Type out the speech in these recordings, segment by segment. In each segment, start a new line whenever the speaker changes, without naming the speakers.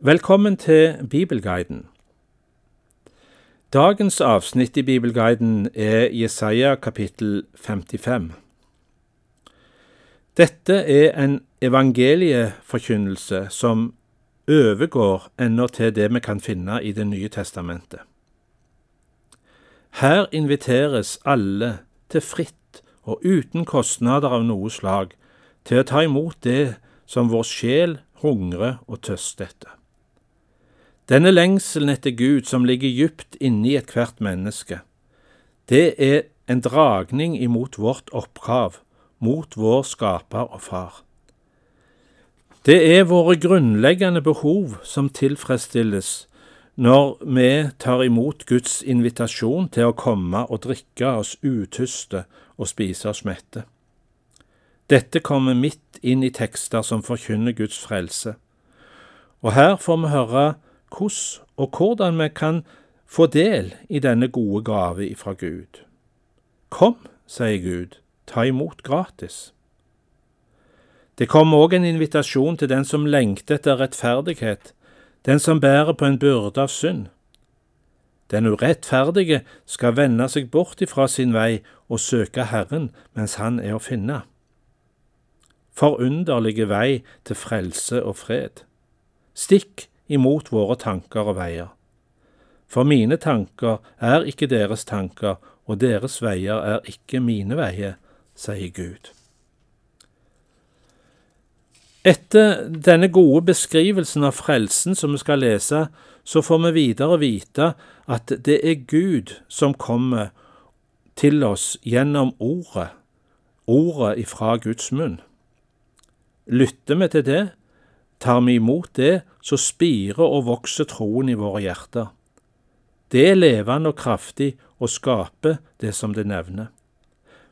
Velkommen til Bibelguiden. Dagens avsnitt i Bibelguiden er Jesaja kapittel 55. Dette er en evangelieforkynnelse som overgår ennå til det vi kan finne i Det nye testamentet. Her inviteres alle til fritt og uten kostnader av noe slag til å ta imot det som vår sjel hungrer og tørster etter. Denne lengselen etter Gud som ligger dypt inni ethvert menneske, det er en dragning imot vårt opphav, mot vår skaper og far. Det er våre grunnleggende behov som tilfredsstilles når vi tar imot Guds invitasjon til å komme og drikke oss utyste og spise oss mette. Dette kommer midt inn i tekster som forkynner Guds frelse. Og her får vi høre hvordan og hvordan vi kan få del i denne gode gave ifra Gud. Kom, sier Gud, ta imot gratis. Det kommer òg en invitasjon til den som lengter etter rettferdighet, den som bærer på en byrde av synd. Den urettferdige skal vende seg bort ifra sin vei og søke Herren mens Han er å finne. Forunderlige vei til frelse og fred. Stikk imot våre tanker og veier. For mine tanker er ikke deres tanker, og deres veier er ikke mine veier, sier Gud. Etter denne gode beskrivelsen av frelsen som vi skal lese, så får vi videre vite at det er Gud som kommer til oss gjennom ordet, ordet ifra Guds munn. Lytter vi til det, Tar vi imot det, så spirer og vokser troen i våre hjerter. Det er levende og kraftig og skaper det som det nevner.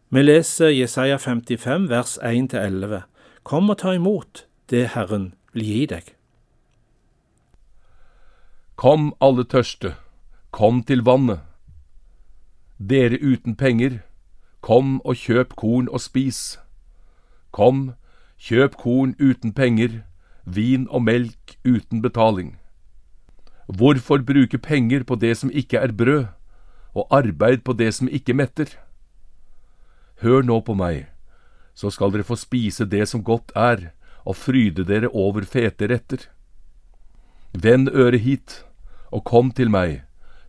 Vi leser Jesaja 55 vers 1-11. Kom og ta imot det Herren vil gi deg.
Kom, alle tørste, kom til vannet. Dere uten penger, kom og kjøp korn og spis. Kom, kjøp korn uten penger vin og melk uten betaling. Hvorfor bruke penger på det som ikke er brød, og arbeid på det som ikke metter? Hør nå på meg, så skal dere få spise det som godt er, og fryde dere over fete retter. Vend øret hit, og kom til meg,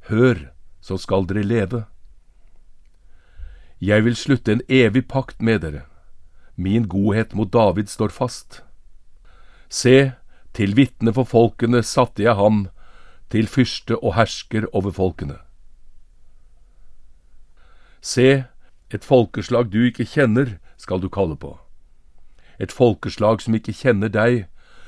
hør, så skal dere leve. Jeg vil slutte en evig pakt med dere, min godhet mot David står fast. Se, til vitne for folkene satte jeg ham, til fyrste og hersker over folkene. Se, et folkeslag du ikke kjenner, skal du kalle på. Et folkeslag som ikke kjenner deg,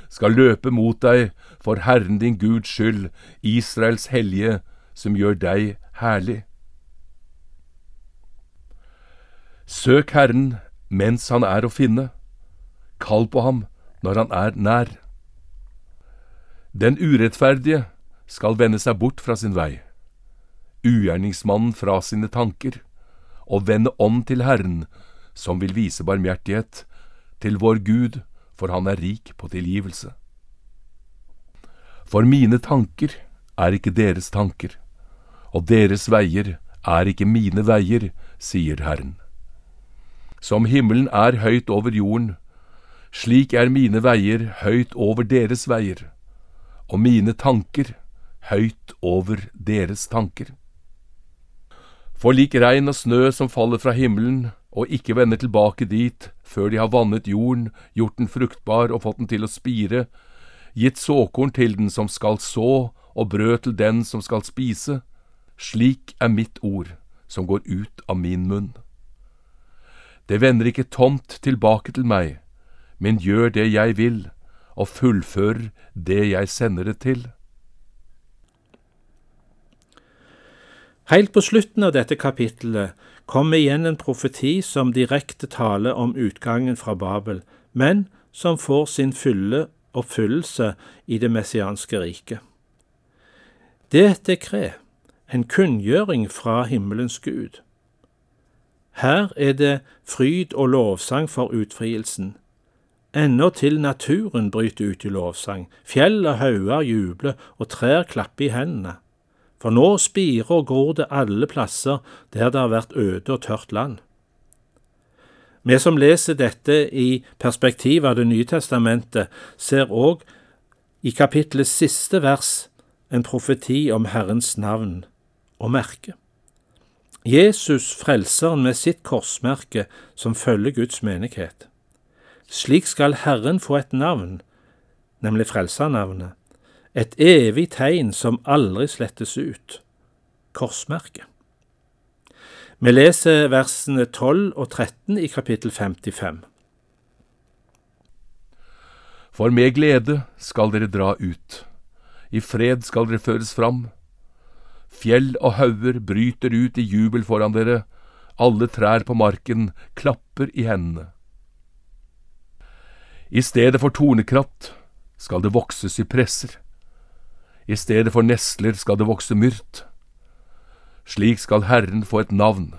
skal løpe mot deg for Herren din Guds skyld, Israels hellige, som gjør deg herlig. Søk Herren mens han er å finne. Kall på ham når han er nær. Den urettferdige skal vende seg bort fra sin vei, ugjerningsmannen fra sine tanker, og vende om til Herren, som vil vise barmhjertighet, til vår Gud, for han er rik på tilgivelse. For mine tanker er ikke deres tanker, og deres veier er ikke mine veier, sier Herren. Som himmelen er høyt over jorden, slik er mine veier høyt over deres veier, og mine tanker høyt over deres tanker. For lik regn og snø som faller fra himmelen og ikke vender tilbake dit før de har vannet jorden, gjort den fruktbar og fått den til å spire, gitt såkorn til den som skal så og brød til den som skal spise, slik er mitt ord som går ut av min munn. Det vender ikke tomt tilbake til meg, men gjør det jeg vil, og fullfører det jeg sender det til.
Helt på slutten av dette kapittelet kommer igjen en profeti som direkte taler om utgangen fra Babel, men som får sin fulle oppfyllelse i det messianske riket. Det er et dekret, en kunngjøring fra himmelens Gud. Her er det fryd og lovsang for utfrielsen, Ennå til naturen bryter ut i lovsang, fjell og hauger jubler og trær klapper i hendene. For nå spirer og gror det alle plasser der det har vært øde og tørt land. Vi som leser dette i perspektiv av Det nye testamentet, ser òg i kapitlets siste vers en profeti om Herrens navn og merke. Jesus frelseren med sitt korsmerke som følger Guds menighet. Slik skal Herren få et navn, nemlig frelsernavnet, et evig tegn som aldri slettes ut, korsmerket. Vi leser versene 12 og 13 i kapittel 55.
For med glede skal dere dra ut, i fred skal dere føres fram. Fjell og hauger bryter ut i jubel foran dere, alle trær på marken klapper i hendene. I stedet for tornekratt skal det vokse sypresser. I stedet for nesler skal det vokse myrt. Slik skal Herren få et navn,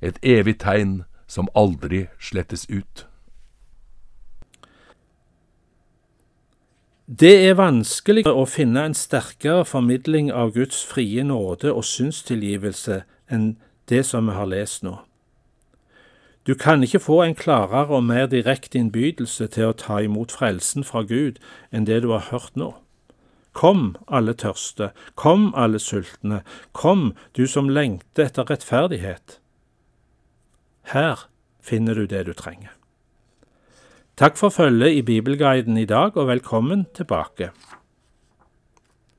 et evig tegn som aldri slettes ut.
Det er vanskelig å finne en sterkere formidling av Guds frie nåde og synstilgivelse enn det som vi har lest nå. Du kan ikke få en klarere og mer direkte innbydelse til å ta imot frelsen fra Gud enn det du har hørt nå. Kom, alle tørste, kom, alle sultne, kom, du som lengter etter rettferdighet. Her finner du det du trenger. Takk for følget i Bibelguiden i dag, og velkommen tilbake.